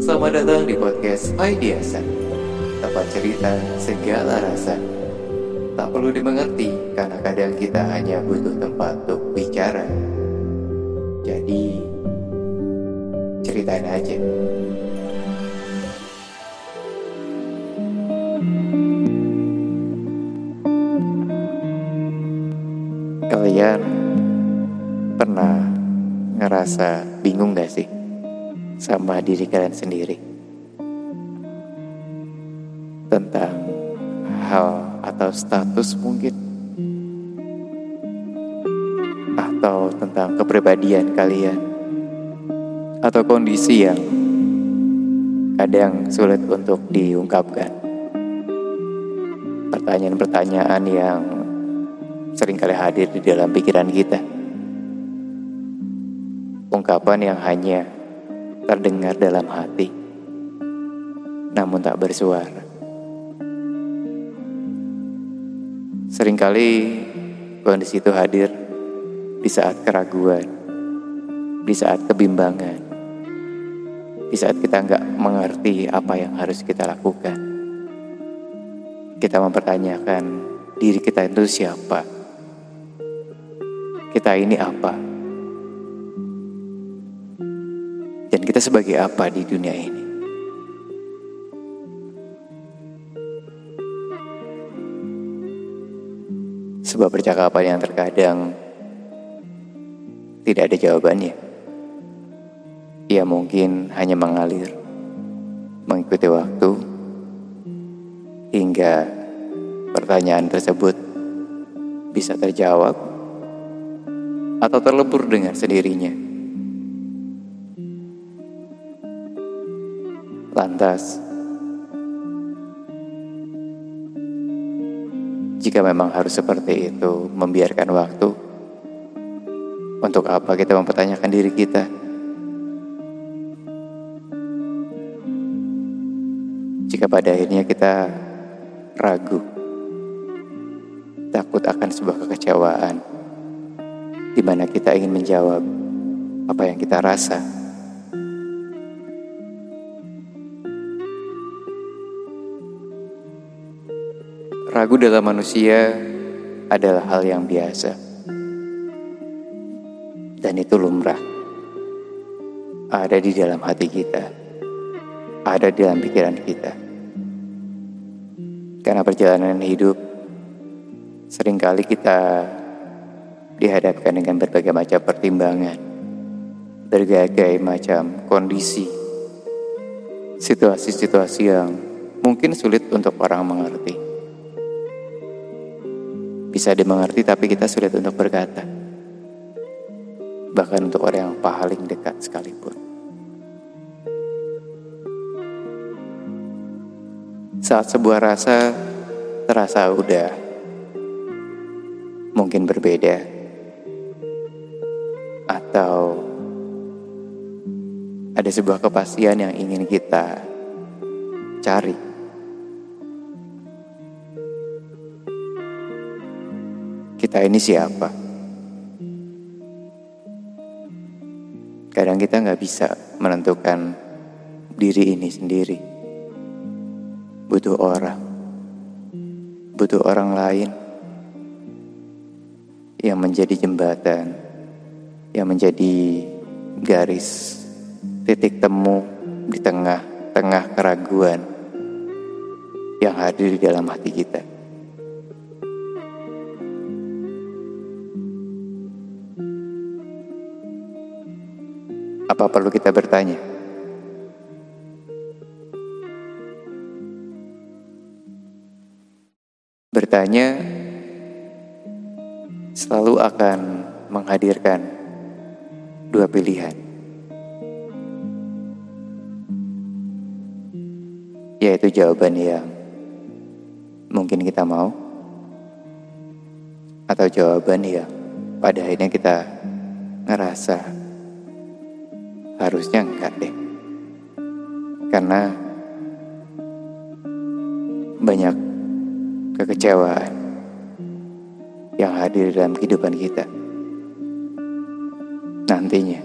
Selamat datang di podcast Ideasan Tempat cerita segala rasa. Tak perlu dimengerti karena kadang kita hanya butuh tempat untuk bicara. Jadi ceritain aja. Kalian pernah ngerasa bingung gak sih sama diri kalian sendiri tentang hal atau status mungkin atau tentang kepribadian kalian atau kondisi yang kadang sulit untuk diungkapkan. Pertanyaan-pertanyaan yang sering kali hadir di dalam pikiran kita. Ungkapan yang hanya terdengar dalam hati, namun tak bersuara. Seringkali kondisi itu hadir di saat keraguan, di saat kebimbangan, di saat kita nggak mengerti apa yang harus kita lakukan. Kita mempertanyakan diri kita itu siapa, kita ini apa. Dan kita sebagai apa di dunia ini? Sebuah percakapan yang terkadang tidak ada jawabannya. Ia mungkin hanya mengalir, mengikuti waktu, hingga pertanyaan tersebut bisa terjawab atau terlebur dengan sendirinya. Lantas, jika memang harus seperti itu, membiarkan waktu, untuk apa kita mempertanyakan diri kita? Jika pada akhirnya kita ragu, takut akan sebuah kekecewaan, di mana kita ingin menjawab apa yang kita rasa. Ragu dalam manusia adalah hal yang biasa. Dan itu lumrah. Ada di dalam hati kita. Ada di dalam pikiran kita. Karena perjalanan hidup sering kali kita dihadapkan dengan berbagai macam pertimbangan, berbagai macam kondisi, situasi-situasi yang mungkin sulit untuk orang mengerti bisa dimengerti tapi kita sulit untuk berkata. Bahkan untuk orang yang paling dekat sekalipun. Saat sebuah rasa terasa udah mungkin berbeda atau ada sebuah kepastian yang ingin kita cari kita ini siapa. Kadang kita nggak bisa menentukan diri ini sendiri. Butuh orang, butuh orang lain yang menjadi jembatan, yang menjadi garis titik temu di tengah-tengah keraguan yang hadir di dalam hati kita. Apa perlu kita bertanya? Bertanya selalu akan menghadirkan dua pilihan. Yaitu jawaban yang mungkin kita mau atau jawaban yang pada akhirnya kita ngerasa Harusnya enggak deh. Karena banyak kekecewaan yang hadir dalam kehidupan kita. Nantinya.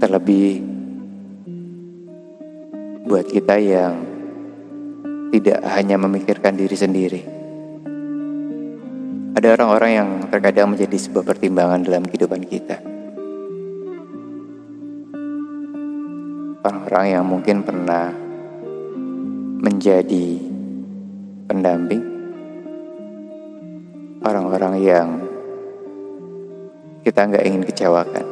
Terlebih buat kita yang tidak hanya memikirkan diri sendiri. Ada orang-orang yang terkadang menjadi sebuah pertimbangan dalam kehidupan kita. Orang-orang yang mungkin pernah menjadi pendamping, orang-orang yang kita nggak ingin kecewakan.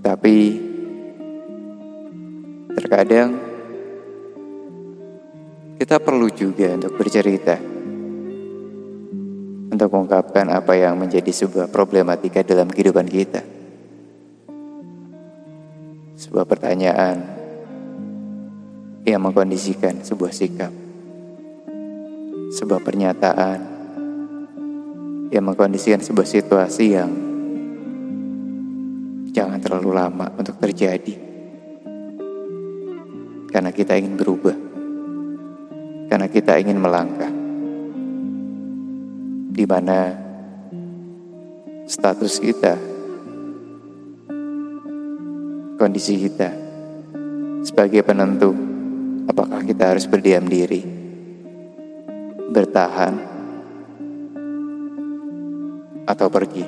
Tapi terkadang kita perlu juga untuk bercerita, untuk mengungkapkan apa yang menjadi sebuah problematika dalam kehidupan kita. Sebuah pertanyaan yang mengkondisikan sebuah sikap, sebuah pernyataan yang mengkondisikan sebuah situasi yang jangan terlalu lama untuk terjadi, karena kita ingin berubah, karena kita ingin melangkah, di mana status kita, kondisi kita sebagai penentu Apakah kita harus berdiam diri, bertahan, atau pergi?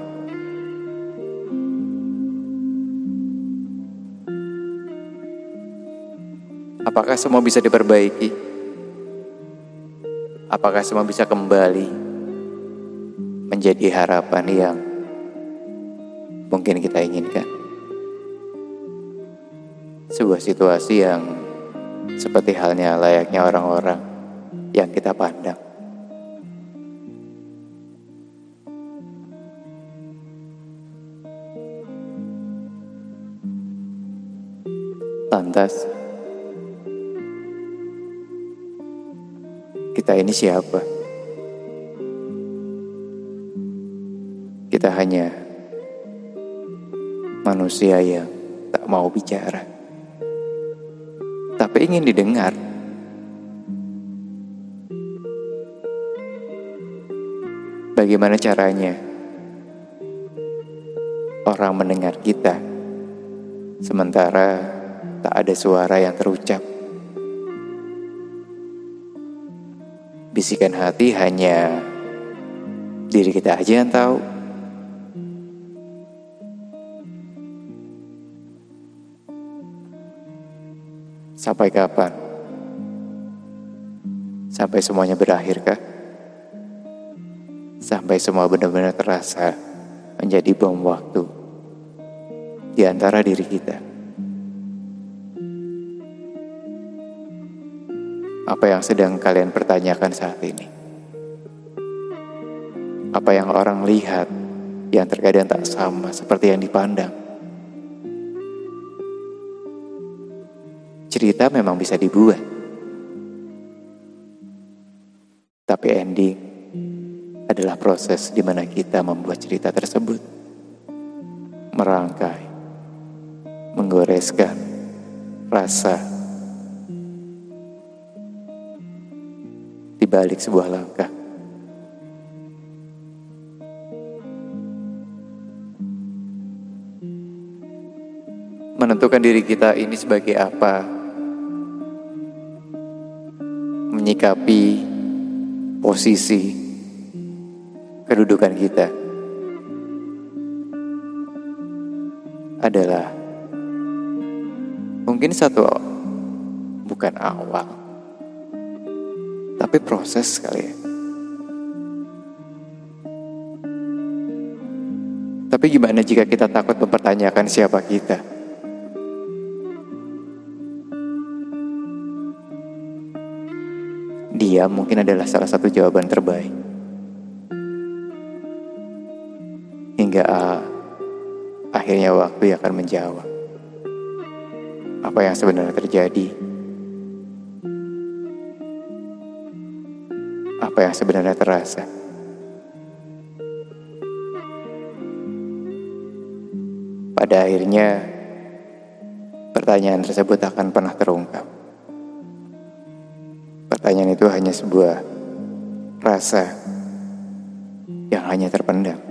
Apakah semua bisa diperbaiki? Apakah semua bisa kembali menjadi harapan yang mungkin kita inginkan? Sebuah situasi yang seperti halnya layaknya orang-orang yang kita pandang. Lantas, kita ini siapa? Kita hanya manusia yang tak mau bicara ingin didengar. Bagaimana caranya orang mendengar kita, sementara tak ada suara yang terucap? Bisikan hati hanya diri kita aja yang tahu. Sampai kapan? Sampai semuanya berakhir kah? Sampai semua benar-benar terasa menjadi bom waktu di antara diri kita. Apa yang sedang kalian pertanyakan saat ini? Apa yang orang lihat yang terkadang tak sama seperti yang dipandang? Cerita memang bisa dibuat. Tapi ending adalah proses di mana kita membuat cerita tersebut. Merangkai, menggoreskan rasa di balik sebuah langkah. menentukan diri kita ini sebagai apa menyikapi posisi kedudukan kita adalah mungkin satu bukan awal tapi proses kali ya tapi gimana jika kita takut mempertanyakan siapa kita Dia mungkin adalah salah satu jawaban terbaik. Hingga uh, akhirnya waktu akan menjawab apa yang sebenarnya terjadi. Apa yang sebenarnya terasa. Pada akhirnya, pertanyaan tersebut akan pernah terungkap. Pertanyaan itu hanya sebuah rasa yang hanya terpendam.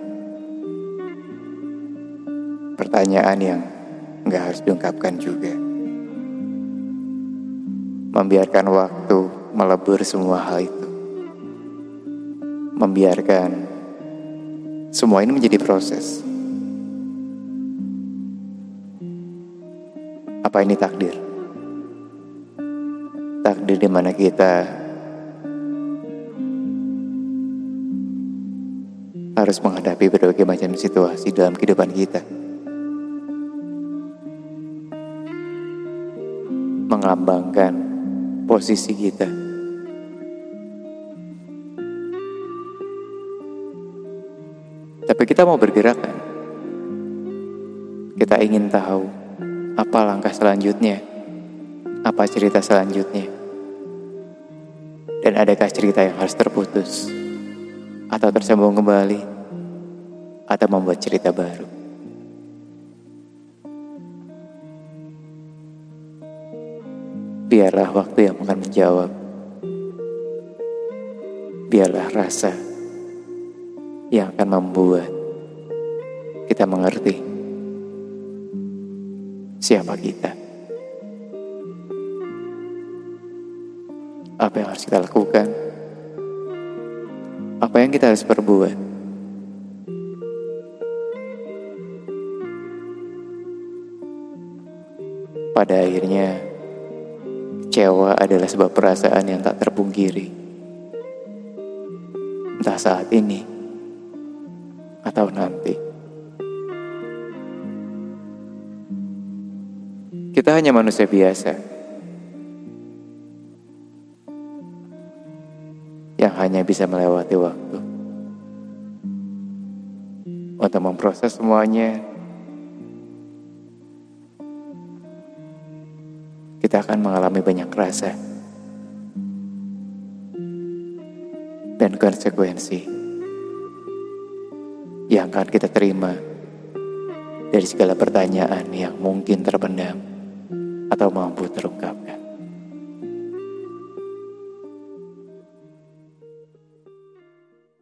pertanyaan yang nggak harus diungkapkan juga. Membiarkan waktu melebur semua hal itu. Membiarkan semua ini menjadi proses. Apa ini takdir? Takdir di mana kita harus menghadapi berbagai macam situasi dalam kehidupan kita. Melambangkan posisi kita. Tapi kita mau bergerak kan? Kita ingin tahu apa langkah selanjutnya, apa cerita selanjutnya. Dan adakah cerita yang harus terputus? atau tersambung kembali atau membuat cerita baru. Biarlah waktu yang akan menjawab. Biarlah rasa yang akan membuat kita mengerti siapa kita. Apa yang harus kita lakukan? apa yang kita harus perbuat. Pada akhirnya, kecewa adalah sebuah perasaan yang tak terpungkiri. Entah saat ini atau nanti. Kita hanya manusia biasa hanya bisa melewati waktu. Untuk memproses semuanya, kita akan mengalami banyak rasa dan konsekuensi yang akan kita terima dari segala pertanyaan yang mungkin terpendam atau mampu terungkapkan.